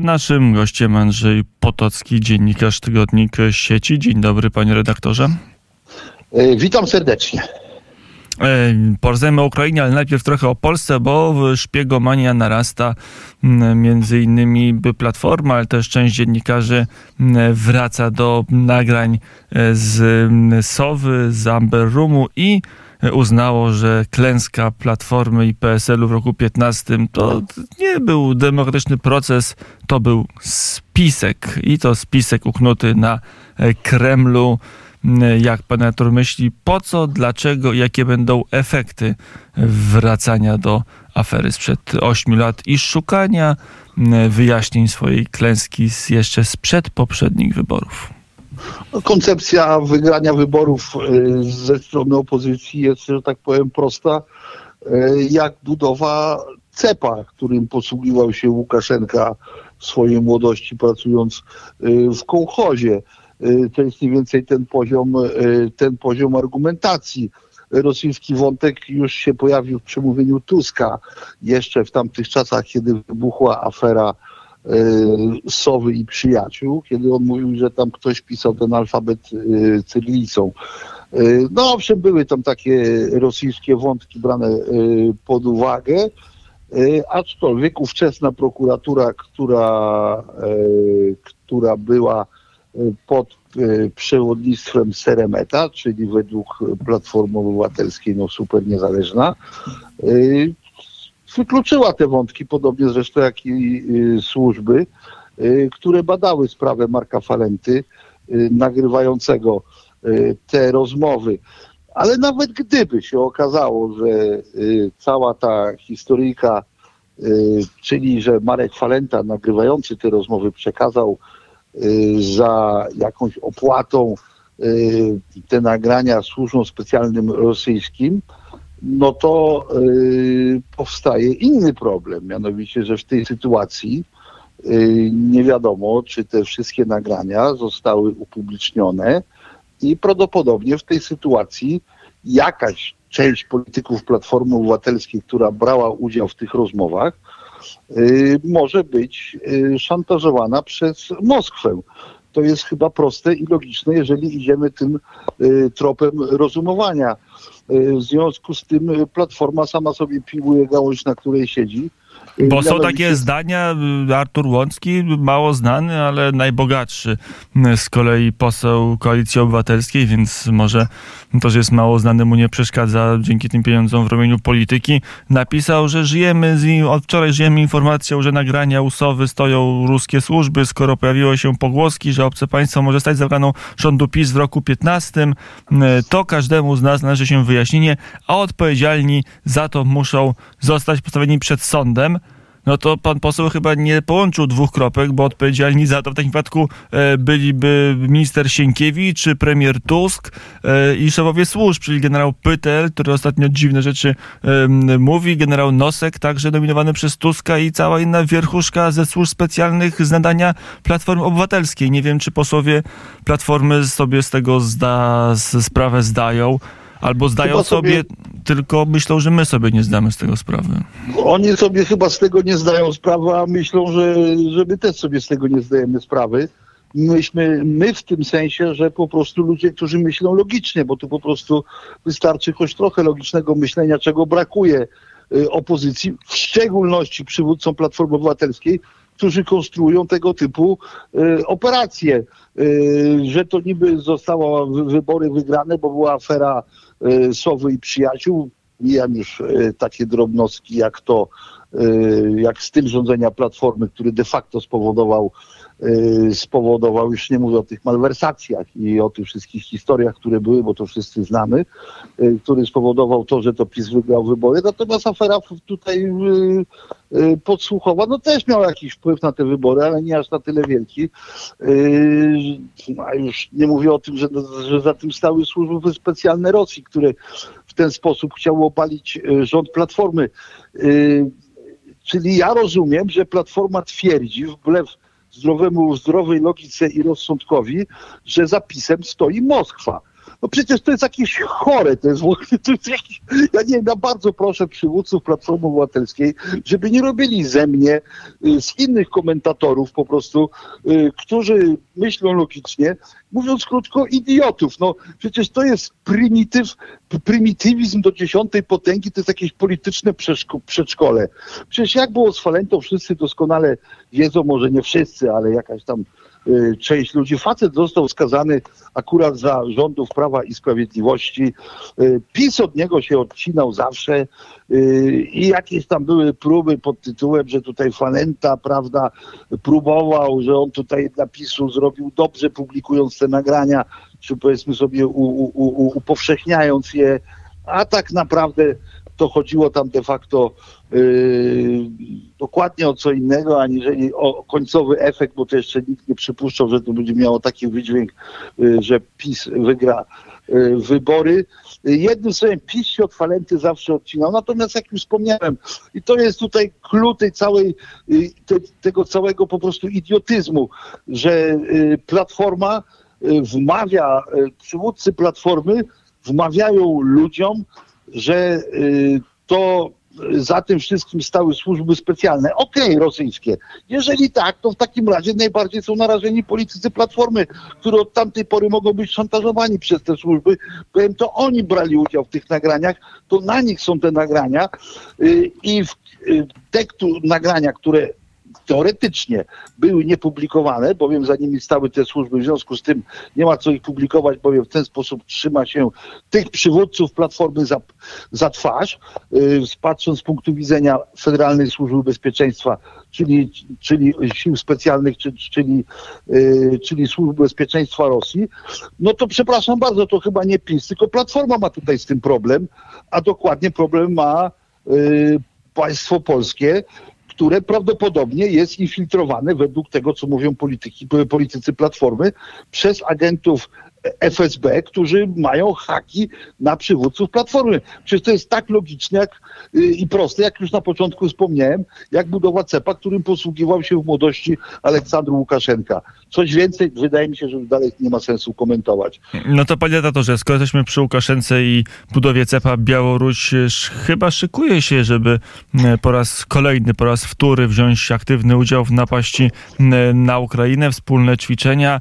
Naszym gościem Andrzej Potocki, dziennikarz Tygodnik Sieci. Dzień dobry, panie redaktorze. E, witam serdecznie. E, Porozmawiamy o Ukrainie, ale najpierw trochę o Polsce, bo szpiegomania narasta. Między innymi Platforma, ale też część dziennikarzy wraca do nagrań e, z Sowy, z Amber Roomu i uznało, że klęska Platformy i PSL-u w roku 15 to nie był demokratyczny proces, to był spisek i to spisek uknuty na Kremlu. Jak pan redaktor myśli, po co, dlaczego, jakie będą efekty wracania do afery sprzed 8 lat i szukania wyjaśnień swojej klęski jeszcze sprzed poprzednich wyborów? Koncepcja wygrania wyborów y, ze strony opozycji jest, że tak powiem, prosta, y, jak budowa cepa, którym posługiwał się Łukaszenka w swojej młodości, pracując y, w kołchozie. To jest mniej więcej ten poziom, ten poziom argumentacji. Rosyjski wątek już się pojawił w przemówieniu Tuska, jeszcze w tamtych czasach, kiedy wybuchła afera Sowy i przyjaciół, kiedy on mówił, że tam ktoś pisał ten alfabet y, cyrylicą. Y, no owszem, były tam takie rosyjskie wątki brane pod uwagę, aczkolwiek ówczesna prokuratura, która, która była pod przewodnictwem Seremeta, czyli według Platformy Obywatelskiej no super niezależna, wykluczyła te wątki, podobnie zresztą jak i y, służby, y, które badały sprawę Marka Falenty, y, nagrywającego te rozmowy. Ale nawet gdyby się okazało, że cała ta historyjka, czyli że Marek Falenta nagrywający te rozmowy przekazał za jakąś opłatą te nagrania służbom specjalnym rosyjskim, no to yy, powstaje inny problem, mianowicie, że w tej sytuacji yy, nie wiadomo, czy te wszystkie nagrania zostały upublicznione i prawdopodobnie w tej sytuacji jakaś część polityków Platformy Obywatelskiej, która brała udział w tych rozmowach, yy, może być y, szantażowana przez Moskwę to jest chyba proste i logiczne, jeżeli idziemy tym y, tropem rozumowania. Y, w związku z tym Platforma sama sobie piłuje gałąź, na której siedzi bo są takie zdania, Artur Łącki, mało znany, ale najbogatszy z kolei poseł Koalicji Obywatelskiej, więc może to, że jest mało znany mu nie przeszkadza dzięki tym pieniądzom w robieniu polityki. Napisał, że żyjemy, z, od wczoraj żyjemy informacją, że nagrania usowy stoją ruskie służby, skoro pojawiły się pogłoski, że obce państwo może stać za braną rządu PiS w roku 15, to każdemu z nas należy się wyjaśnienie, a odpowiedzialni za to muszą zostać postawieni przed sądem no to pan poseł chyba nie połączył dwóch kropek, bo odpowiedzialni za to w takim wypadku e, byliby minister Sienkiewicz czy premier Tusk e, i szefowie służb, czyli generał Pytel, który ostatnio dziwne rzeczy mówi, generał Nosek, także nominowany przez Tuska i cała inna wierchuszka ze służb specjalnych z nadania Platformy Obywatelskiej. Nie wiem, czy posłowie Platformy sobie z tego zda, sprawę zdają. Albo zdają sobie, sobie, tylko myślą, że my sobie nie zdamy z tego sprawy. Oni sobie chyba z tego nie zdają sprawy, a myślą, że, że my też sobie z tego nie zdajemy sprawy. Myśmy, my w tym sensie, że po prostu ludzie, którzy myślą logicznie, bo tu po prostu wystarczy choć trochę logicznego myślenia, czego brakuje y, opozycji, w szczególności przywódcom Platformy Obywatelskiej, którzy konstruują tego typu y, operacje. Y, że to niby zostało wybory wygrane, bo była afera Sowy i przyjaciół. Mijam już y, takie drobnostki jak to, y, jak styl rządzenia Platformy, który de facto spowodował spowodował, już nie mówię o tych malwersacjach i o tych wszystkich historiach, które były, bo to wszyscy znamy, y, który spowodował to, że to PiS wygrał wybory. Natomiast afera tutaj y, podsłuchowa, no też miał jakiś wpływ na te wybory, ale nie aż na tyle wielki. A już nie mówię o tym, że, że za tym stały służby specjalne Rosji, które w ten sposób chciały opalić rząd Platformy. Czyli ja rozumiem, że Platforma twierdzi wbrew zdrowemu, zdrowej logice i rozsądkowi, że zapisem stoi Moskwa. No przecież to jest jakieś chore, to jest, to jest jakieś, ja nie ja bardzo proszę przywódców Platformy Obywatelskiej, żeby nie robili ze mnie, y, z innych komentatorów po prostu, y, którzy myślą logicznie, mówiąc krótko, idiotów. No przecież to jest prymityw, prymitywizm do dziesiątej potęgi, to jest jakieś polityczne przedszkole. Przecież jak było z Falentą, wszyscy doskonale wiedzą, może nie wszyscy, ale jakaś tam część ludzi. Facet został skazany akurat za rządów Prawa i Sprawiedliwości. Y, PiS od niego się odcinał zawsze y, i jakieś tam były próby pod tytułem, że tutaj Falenta, prawda, próbował, że on tutaj dla PiSu zrobił dobrze publikując te nagrania, czy powiedzmy sobie u, u, u, upowszechniając je, a tak naprawdę to chodziło tam de facto yy, dokładnie o co innego, aniżeli o końcowy efekt, bo to jeszcze nikt nie przypuszczał, że to będzie miało taki wydźwięk, yy, że PiS wygra yy, wybory. Jednym słowem, PiS się od Falenty zawsze odcinał. Natomiast jak już wspomniałem, i to jest tutaj klucz tej całej, yy, te, tego całego po prostu idiotyzmu, że yy, Platforma yy, wmawia, przywódcy Platformy wmawiają ludziom, że y, to za tym wszystkim stały służby specjalne. Okej, okay, rosyjskie. Jeżeli tak, to w takim razie najbardziej są narażeni politycy Platformy, którzy od tamtej pory mogą być szantażowani przez te służby. Powiem, to oni brali udział w tych nagraniach, to na nich są te nagrania y, i y, te nagrania, które teoretycznie były niepublikowane, bowiem za nimi stały te służby, w związku z tym nie ma co ich publikować, bowiem w ten sposób trzyma się tych przywódców Platformy za, za twarz, yy, patrząc z punktu widzenia Federalnej Służby Bezpieczeństwa, czyli, czyli sił specjalnych, czyli, czyli, yy, czyli Służby Bezpieczeństwa Rosji, no to przepraszam bardzo, to chyba nie PiS, tylko Platforma ma tutaj z tym problem, a dokładnie problem ma yy, państwo polskie, które prawdopodobnie jest infiltrowane według tego, co mówią polityki, politycy Platformy przez agentów FSB, którzy mają haki na przywódców Platformy. Przecież to jest tak logiczne jak, y, i proste, jak już na początku wspomniałem, jak budowa cepa, którym posługiwał się w młodości Aleksandr Łukaszenka. Coś więcej, wydaje mi się, że dalej nie ma sensu komentować. No to panie że skoro jesteśmy przy Łukaszence i budowie cepa, Białoruś chyba szykuje się, żeby po raz kolejny, po raz wtóry wziąć aktywny udział w napaści na Ukrainę, wspólne ćwiczenia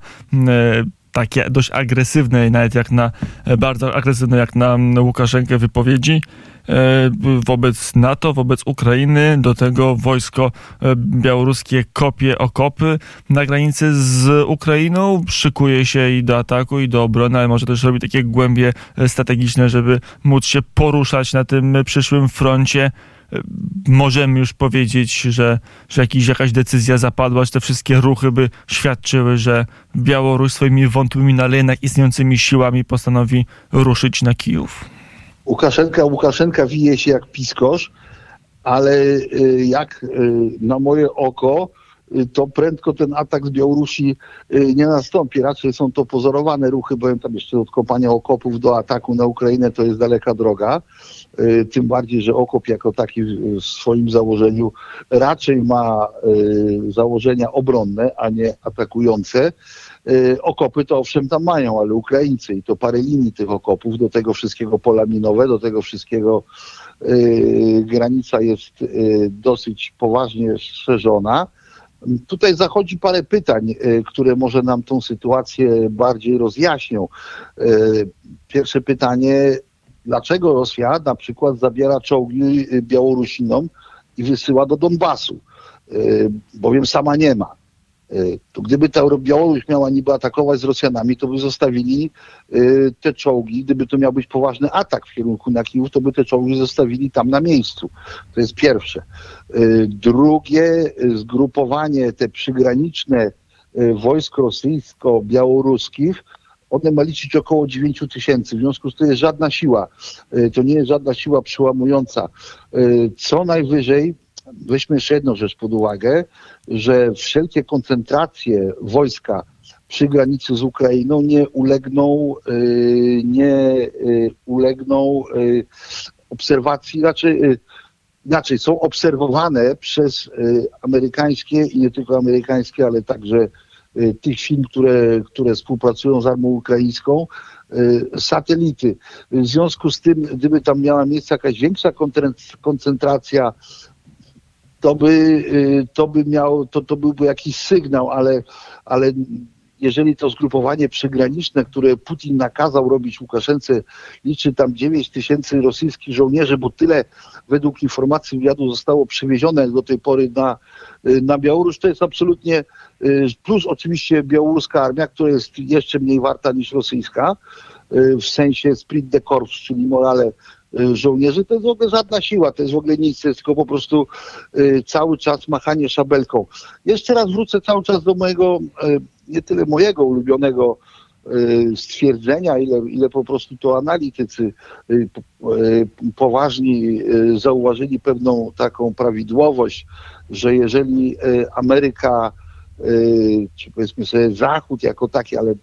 takie dość agresywne, nawet jak na, bardzo agresywne jak na Łukaszenkę wypowiedzi e, wobec NATO, wobec Ukrainy, do tego wojsko e, białoruskie kopie okopy na granicy z Ukrainą, szykuje się i do ataku, i do obrony, ale może też robi takie głębie strategiczne, żeby móc się poruszać na tym przyszłym froncie możemy już powiedzieć, że, że jakiś, jakaś decyzja zapadła, że te wszystkie ruchy by świadczyły, że Białoruś swoimi wątłymi na rynek istniejącymi siłami postanowi ruszyć na Kijów? Łukaszenka, Łukaszenka wije się jak piskosz, ale y, jak y, na moje oko, to prędko ten atak z Białorusi nie nastąpi. Raczej są to pozorowane ruchy, bo tam jeszcze od kopania okopów do ataku na Ukrainę to jest daleka droga. Y, tym bardziej, że okop jako taki w swoim założeniu raczej ma y, założenia obronne, a nie atakujące. Y, okopy to owszem tam mają, ale Ukraińcy i to parę linii tych okopów, do tego wszystkiego pola minowe, do tego wszystkiego granica jest dosyć poważnie strzeżona. Tutaj zachodzi parę pytań, które może nam tą sytuację bardziej rozjaśnią. Pierwsze pytanie, dlaczego Rosja na przykład zabiera czołgi y, Białorusinom i wysyła do Donbasu, bowiem sama nie ma. Y, to gdyby ta Białoruś miała niby atakować z Rosjanami, to by zostawili te czołgi, gdyby to miał być poważny atak w kierunku na Kijów, to by te czołgi zostawili tam na miejscu. To jest pierwsze. Drugie, zgrupowanie te przygraniczne wojsk rosyjsko-białoruskich one ma liczyć około 9 tysięcy. W związku z tym jest żadna siła. To nie jest żadna siła przełamująca. Co najwyżej, weźmy jeszcze jedną rzecz pod uwagę, że wszelkie koncentracje wojska przy granicy z Ukrainą nie ulegną, e, nie ulegną obserwacji, raczej inaczej są obserwowane przez amerykańskie i nie tylko amerykańskie, ale także tych firm, które, które współpracują z armią ukraińską, satelity. W związku z tym, gdyby tam miała miejsce jakaś większa koncentracja, to by, to by miał, to, to byłby jakiś sygnał, ale, ale jeżeli to zgrupowanie przygraniczne, które Putin nakazał robić Łukaszence, liczy tam 9 tysięcy rosyjskich żołnierzy, bo tyle według informacji wywiadu zostało przywiezione do tej pory na, na Białoruś, to jest absolutnie y, plus oczywiście białoruska armia, która jest jeszcze mniej warta niż rosyjska, y, w sensie split de corps, czyli morale y, żołnierzy, to jest w ogóle żadna siła, to jest w ogóle nic, to jest tylko po prostu cały czas machanie szabelką. Jeszcze raz wrócę cały czas do mojego nie tyle mojego ulubionego y, stwierdzenia, ile, ile po prostu to analitycy y, y, poważni zauważyli pewną taką prawidłowość, że jeżeli Ameryka, czy powiedzmy sobie Zachód jako taki, ale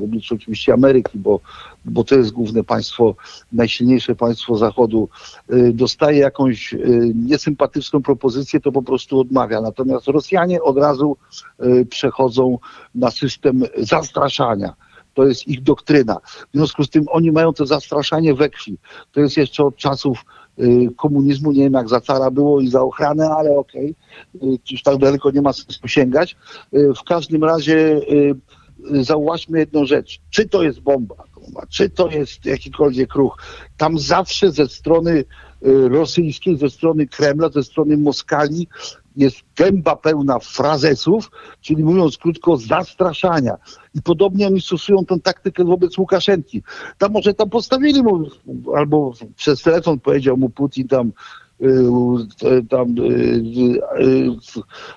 w obliczu oczywiście Ameryki, bo, bo to jest główne państwo, najsilniejsze państwo Zachodu, y, dostaje jakąś y, niesympatyczną propozycję, to po prostu odmawia. Natomiast Rosjanie od razu y, przechodzą na system zastraszania. To jest ich doktryna. W związku z tym oni mają to zastraszanie we krwi. To jest jeszcze od czasów komunizmu, nie wiem jak za cara było i za ochranę, ale okej, okay. już tak daleko nie ma sensu sięgać. W każdym razie zauważmy jedną rzecz. Czy to jest bomba, czy to jest jakikolwiek ruch, tam zawsze ze strony y, rosyjskiej, ze strony Kremla, ze strony Moskali jest gęba pełna frazesów, czyli mówiąc krótko, zastraszania. I podobnie oni stosują tę taktykę wobec Łukaszenki. Tam może tam postawili mu, albo przez telefon powiedział mu Putin tam, tam y,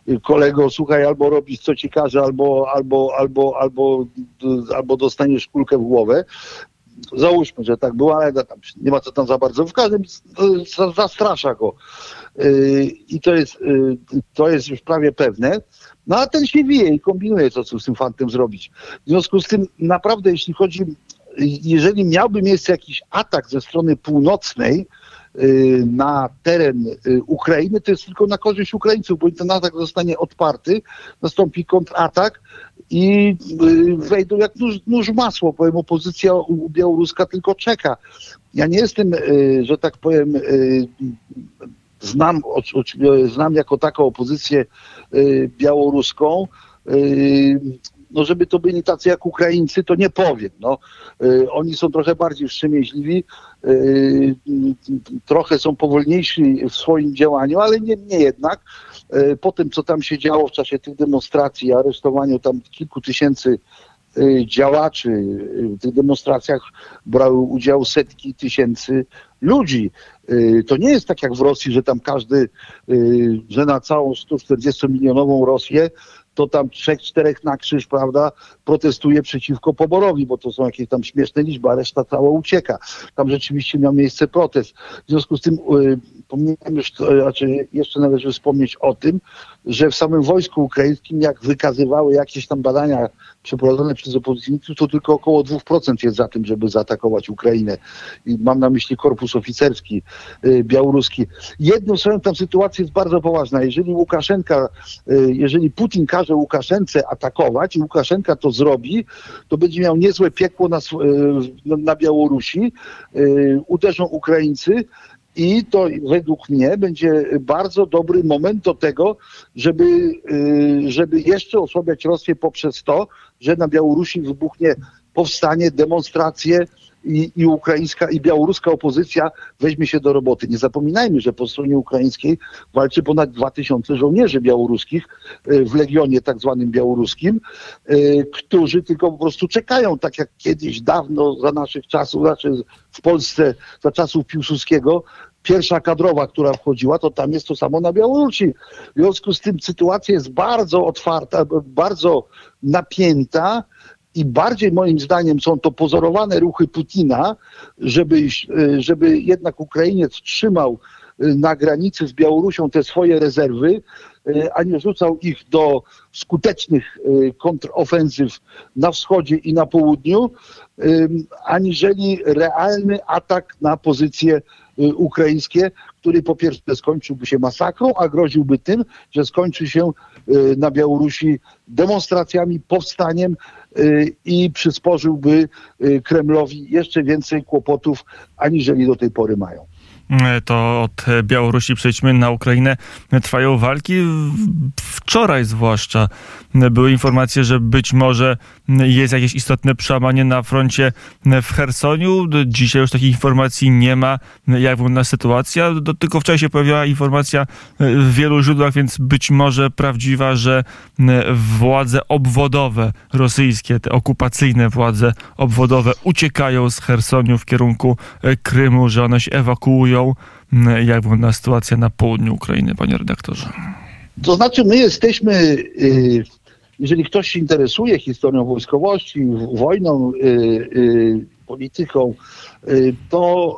y, kolego, słuchaj, albo robisz co ci każe, albo, albo, albo, albo, albo dostaniesz kulkę w głowę. Załóżmy, że tak było, ale tam nie ma co tam za bardzo. W każdym zastrasza go. I to jest, to jest już prawie pewne. No a ten się wije i kombinuje, co z tym fantem zrobić. W związku z tym naprawdę, jeśli chodzi, jeżeli miałby miejsce jakiś atak ze strony północnej, Y, na teren y, Ukrainy, to jest tylko na korzyść Ukraińców, bo ten atak zostanie odparty, nastąpi kontratak i y, wejdą jak nóż, nóż masło, powiem, opozycja białoruska tylko czeka. Ja nie jestem, że tak powiem, znam, znam jako taką opozycję białoruską, no żeby to byli tacy jak Ukraińcy, to nie powiem. No, y, oni są trochę bardziej wstrzemięźliwi, y, trochę są powolniejsi w swoim działaniu, ale niemniej jednak y, po tym, co tam się działo w czasie tych demonstracji, aresztowaniu tam kilku tysięcy działaczy w tych demonstracjach brały udział setki tysięcy ludzi. To nie jest tak jak w Rosji, że tam każdy, że na całą 140-milionową Rosję to tam trzech, czterech na krzyż, prawda, protestuje przeciwko poborowi, bo to są jakieś tam śmieszne liczby, a reszta cała ucieka. Tam rzeczywiście miał miejsce protest. W związku z tym y, pomijam już, znaczy jeszcze należy wspomnieć o tym, że w samym wojsku ukraińskim, jak wykazywały jakieś tam badania przeprowadzone przez opozycjonistów, to tylko około 2% jest za tym, żeby zaatakować Ukrainę. I mam na myśli korpus oficerski y, białoruski. Jedną słowem, tam sytuacja jest bardzo poważna. Jeżeli Łukaszenka, y, jeżeli Putin każe Łukaszence atakować i Łukaszenka to zrobi, to będzie miał niezłe piekło na, y, na Białorusi. Uderzą Ukraińcy, i to według mnie będzie bardzo dobry moment do tego, żeby, y, żeby jeszcze osłabiać Rosję poprzez to, że na Białorusi wybuchnie powstanie, demonstracje i, i ukraińska i białoruska opozycja weźmie się do roboty. Nie zapominajmy, że po stronie ukraińskiej walczy ponad 2000 żołnierzy białoruskich y, w Legionie tak zwanym białoruskim, y, którzy tylko po prostu czekają, tak jak kiedyś dawno za naszych czasów, znaczy w Polsce za czasów Piłsudskiego, pierwsza kadrowa, która wchodziła, to tam jest to samo na Białorusi. W związku z tym sytuacja jest bardzo otwarta, bardzo napięta i bardziej moim zdaniem są to pozorowane ruchy Putina, żeby, żeby jednak Ukrainiec trzymał y, na granicy z Białorusią te swoje rezerwy, y, a nie rzucał ich do skutecznych kontrofensyw na wschodzie i na południu, aniżeli realny atak na pozycje ukraińskie, który po pierwsze skończyłby się masakrą, a groziłby tym, że skończy się na Białorusi demonstracjami, powstaniem i przysporzyłby Kremlowi jeszcze więcej kłopotów, aniżeli do tej pory mają. E, to od Białorusi przejdźmy na Ukrainę. Trwają walki. Wczoraj zwłaszcza były informacje, że być może jest jakieś istotne przełamanie na froncie w Hersoniu. Dzisiaj już takich informacji nie ma. Jak wygląda sytuacja? Tylko wczoraj się pojawiła informacja w wielu źródłach, więc być może prawdziwa, że władze obwodowe rosyjskie, te okupacyjne władze obwodowe uciekają z Hersoniu w kierunku Krymu, że one się ewakuują jak wygląda sytuacja na południu Ukrainy, panie redaktorze? To znaczy, my jesteśmy, y, jeżeli ktoś się interesuje historią wojskowości, wojną, y, y, polityką, to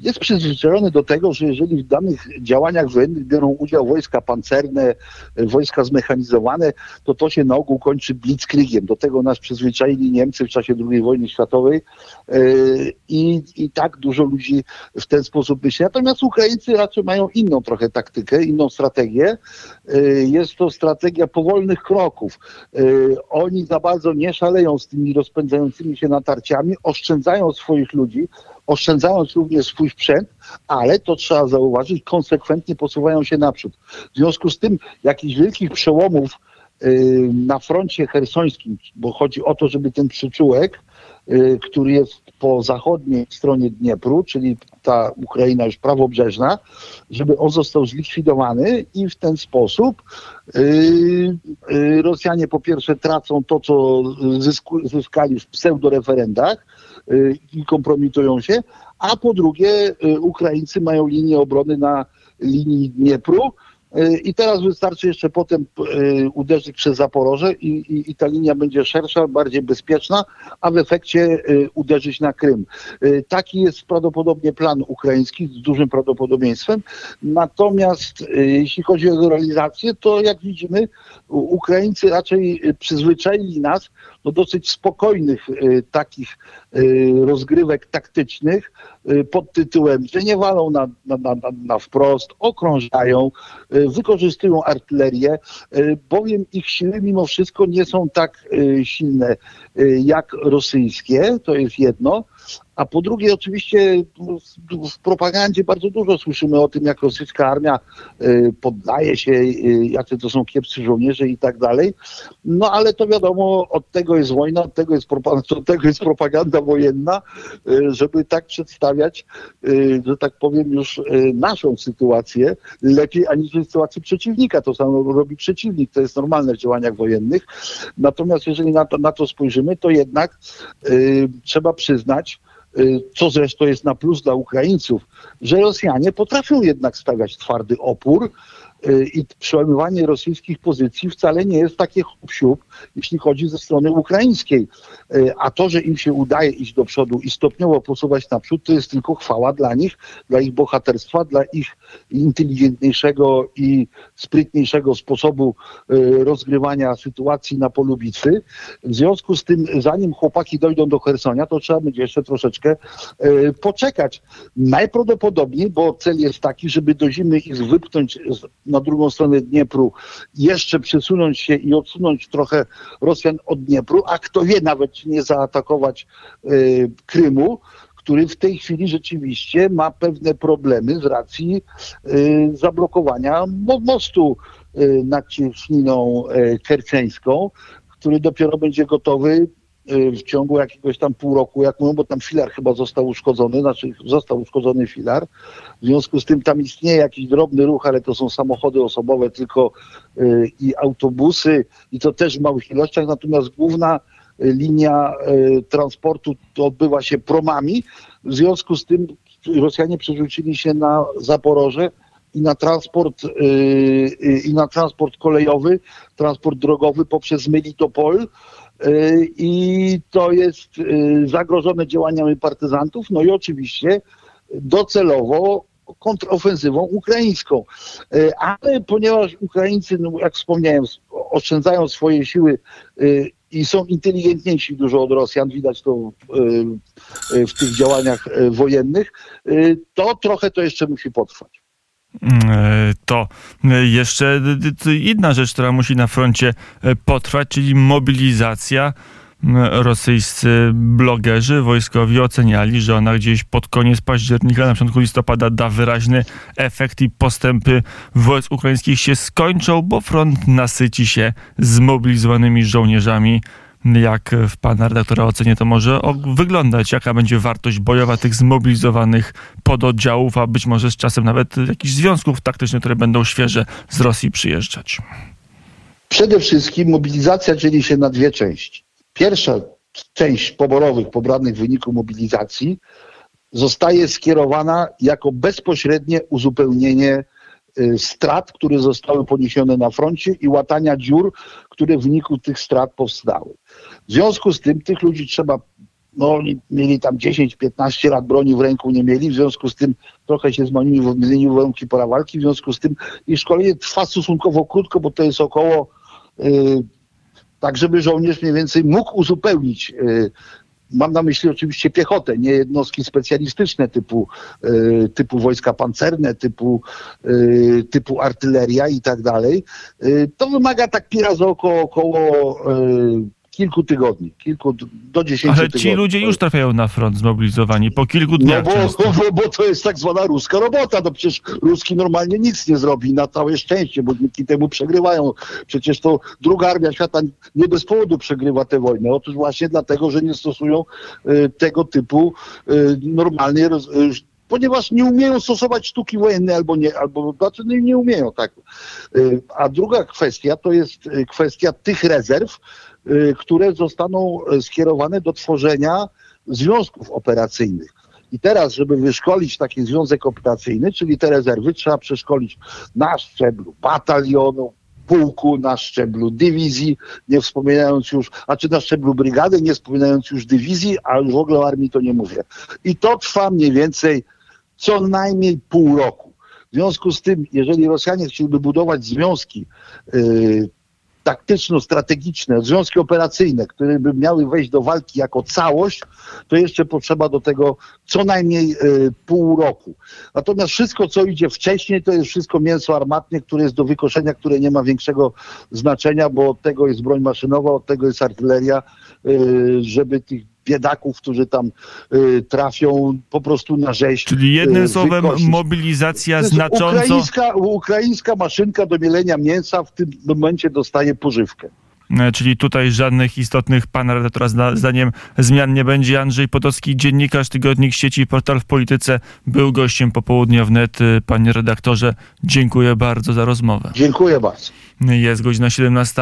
jest przyzwyczajony do tego, że jeżeli w danych działaniach wojennych biorą udział wojska pancerne, wojska zmechanizowane, to to się na ogół kończy blitzkriegiem. Do tego nas przyzwyczaili Niemcy w czasie II wojny światowej e, i, i tak dużo ludzi w ten sposób myśli. Natomiast Ukraińcy raczej mają inną trochę taktykę, inną strategię. E, jest to strategia powolnych kroków. E, oni za bardzo nie szaleją z tymi rozpędzającymi się natarciami, oszczędzają swoich ludzi, oszczędzając również swój sprzęt, ale to trzeba zauważyć, konsekwentnie posuwają się naprzód. W związku z tym jakichś wielkich przełomów y, na froncie hersońskim, bo chodzi o to, żeby ten przyczółek, y, który jest po zachodniej stronie Dniepru, czyli ta Ukraina już prawobrzeżna, żeby on został zlikwidowany i w ten sposób y, Rosjanie po pierwsze tracą to, co zyskali w pseudoreferendach, i kompromitują się, a po drugie y, Ukraińcy mają linię obrony na linii Dniepru, y, i teraz wystarczy jeszcze potem uderzyć przez Zaporoże i, i, i, ta linia będzie szersza, bardziej bezpieczna, a w efekcie uderzyć na Krym. Taki jest prawdopodobnie plan ukraiński z dużym prawdopodobieństwem. Natomiast jeśli chodzi o realizację, to jak widzimy, Ukraińcy raczej przyzwyczaili nas do dosyć spokojnych takich Y, rozgrywek taktycznych y, pod tytułem, że nie walą na, na, na, na wprost, okrążają, y, wykorzystują artylerię, bowiem ich siły mimo wszystko nie są tak silne jak rosyjskie, to jest jedno, a po drugie, oczywiście w propagandzie bardzo dużo słyszymy o tym, jak rosyjska armia y, poddaje się, y, jacy to są kiepscy żołnierze i tak dalej. No ale to wiadomo, od tego jest wojna, od tego jest, od tego jest propaganda wojenna, y, żeby tak przedstawiać, że tak powiem, już naszą sytuację lepiej aniżeli sytuację przeciwnika. To samo robi przeciwnik, to jest normalne w działaniach wojennych. Natomiast jeżeli na to, na to spojrzymy, to jednak trzeba przyznać, co zresztą jest na plus dla Ukraińców, że Rosjanie potrafią jednak stawiać twardy opór, Y, i przełamywanie rosyjskich pozycji wcale nie jest takie hop jeśli chodzi ze strony ukraińskiej. Y, a to, że im się udaje iść do przodu i stopniowo posuwać naprzód, to jest tylko chwała dla nich, dla ich bohaterstwa, dla ich inteligentniejszego i sprytniejszego sposobu y, rozgrywania sytuacji na polu bitwy. W związku z tym, zanim chłopaki dojdą do Hersonia, to trzeba będzie jeszcze troszeczkę poczekać. Najprawdopodobniej, bo cel jest taki, żeby do zimy ich wypchnąć na drugą stronę Dniepru, jeszcze przesunąć się i odsunąć trochę Rosjan od Dniepru, a kto wie, nawet nie zaatakować y, Krymu, który w tej chwili rzeczywiście ma pewne problemy z racji y, zablokowania mostu y, nad Cieśniną Kerceńską, który dopiero będzie gotowy Y, w ciągu jakiegoś tam pół roku, jak mówią, bo tam filar chyba został uszkodzony, znaczy został uszkodzony filar. W związku z tym tam istnieje jakiś drobny ruch, ale to są samochody osobowe tylko y, i autobusy i to też w małych ilościach, natomiast główna y, linia transportu odbywa się promami. W związku z tym Rosjanie przerzucili się na Zaporoże i na transport i na transport kolejowy, transport drogowy poprzez Melitopol Y, i to jest y, zagrożone działaniami partyzantów, no i oczywiście docelowo kontrofensywą ukraińską. Y, ale ponieważ Ukraińcy, no jak wspomniałem, oszczędzają swoje siły i są inteligentniejsi dużo od Rosjan, widać to y, y, w tych działaniach y, wojennych, y, to trochę to jeszcze musi potrwać. E, To e, jeszcze inna rzecz, która musi na froncie e, potrwać, czyli mobilizacja. M, Rosyjscy blogerzy wojskowi oceniali, że ona gdzieś pod koniec października, na początku listopada da wyraźny efekt i postępy wojsk ukraińskich się skończą, bo front nasyci się zmobilizowanymi żołnierzami. Jak w pana redaktora ocenie to może wyglądać? Jaka będzie wartość bojowa tych zmobilizowanych pododdziałów, a być może z czasem nawet jakichś związków taktycznych, które będą świeże z Rosji przyjeżdżać? Przede wszystkim mobilizacja dzieli się na dwie części. Pierwsza część poborowych pobranych w wyniku mobilizacji zostaje skierowana jako bezpośrednie uzupełnienie y, strat, które zostały poniesione na froncie i łatania dziur, które w wyniku tych strat powstały. W związku z tym tych ludzi trzeba, no oni mieli tam 10-15 lat broni w ręku, nie mieli, w związku z tym trochę się zmieniły, zmieniły warunki pora walki, w związku z tym ich szkolenie trwa stosunkowo krótko, bo to jest około y, tak żeby żołnierz mniej więcej mógł uzupełnić. y, Mam na myśli oczywiście piechotę, nie jednostki specjalistyczne typu, y, typu wojska pancerne, typu, y, typu artyleria i tak dalej. Y, To wymaga tak pi razy około, około y, kilku tygodni, kilku do dziesięciu Ale tygodni. ci ludzie już trafiają na front zmobilizowani po kilku No dniach bo, często. bo, bo to jest tak zwana ruska robota. No przecież Ruski normalnie nic nie zrobi na całe szczęście, bo dzięki temu przegrywają. Przecież to druga armia świata nie bez powodu przegrywa tę wojnę. Otóż właśnie dlatego, że nie stosują y, tego typu y, normalnej roz, y, ponieważ nie umieją stosować sztuki wojennej albo nie, albo znaczy nie, nie umieją tak. Y, A druga kwestia to jest y, kwestia tych rezerw, które zostaną y, skierowane do tworzenia związków operacyjnych. I teraz, żeby wyszkolić taki związek operacyjny, czyli te rezerwy, trzeba przeszkolić na szczeblu batalionu, pułku, na szczeblu dywizji, nie wspominając już, a czy na szczeblu brygady, nie wspominając już dywizji, a już w ogóle o armii to nie mówię. I to trwa mniej więcej co najmniej pół roku. W związku z tym, jeżeli Rosjanie chcieliby budować związki yy, taktyczno-strategiczne, związki operacyjne, które by miały wejść do walki jako całość, to jeszcze potrzeba do tego co najmniej y, pół roku. Natomiast wszystko, co idzie wcześniej, to jest wszystko mięso armatnie, które jest do wykoszenia, które nie ma większego znaczenia, bo od tego jest broń maszynowa, od tego jest artyleria, y, żeby tych biedaków, którzy tam y, trafią po prostu na rzeź. Czyli jednym y, słowem wykosić. mobilizacja znacząco... Ukraińska, ukraińska maszynka do mielenia mięsa w tym momencie dostaje pożywkę. E, Czyli tutaj żadnych istotnych pana redaktora zda- zdaniem zmian nie będzie. Andrzej Potocki, dziennikarz, tygodnik sieci Portal w Polityce, był gościem popołudnia wnet. E, Panie redaktorze, dziękuję bardzo za rozmowę. Dziękuję bardzo. Jest godzina 17.